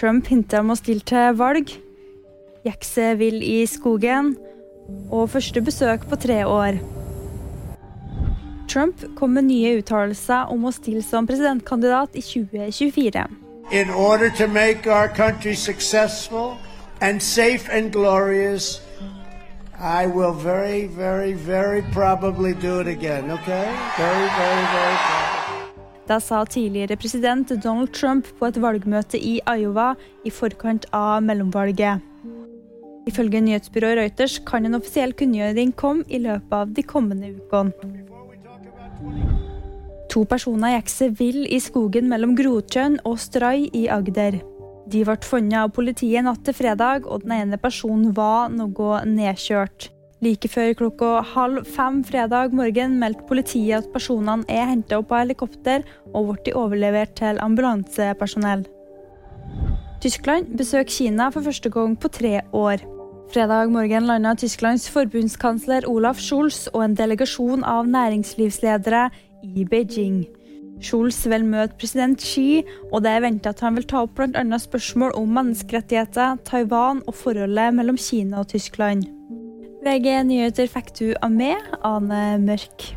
Trump hinter om å stille til valg. Jekse vil i skogen. Og første besøk på tre år. Trump kom med nye uttalelser om å stille som presidentkandidat i 2024. In order to make our country successful and safe and glorious, I will very, very, very probably do it again, okay? Very, very, very probably. Da sa tidligere president Donald Trump på et valgmøte i Iowa i forkant av mellomvalget. Ifølge nyhetsbyrået Reuters kan en offisiell kunngjøring komme i løpet av de kommende ukene. To personer gikk seg vill i skogen mellom Grotjønn og Stray i Agder. De ble funnet av politiet natt til fredag, og den ene personen var noe nedkjørt. Like før klokka halv fem fredag morgen meldte politiet at personene er henta opp av helikopter og ble overlevert til ambulansepersonell. Tyskland besøker Kina for første gang på tre år. Fredag morgen landa Tysklands forbundskansler Olaf Scholz og en delegasjon av næringslivsledere i Beijing. Scholz vil møte president Xi, og det er venta at han vil ta opp bl.a. spørsmål om menneskerettigheter, Taiwan og forholdet mellom Kina og Tyskland. VG nyheter fikk du av meg, Ane Mørk.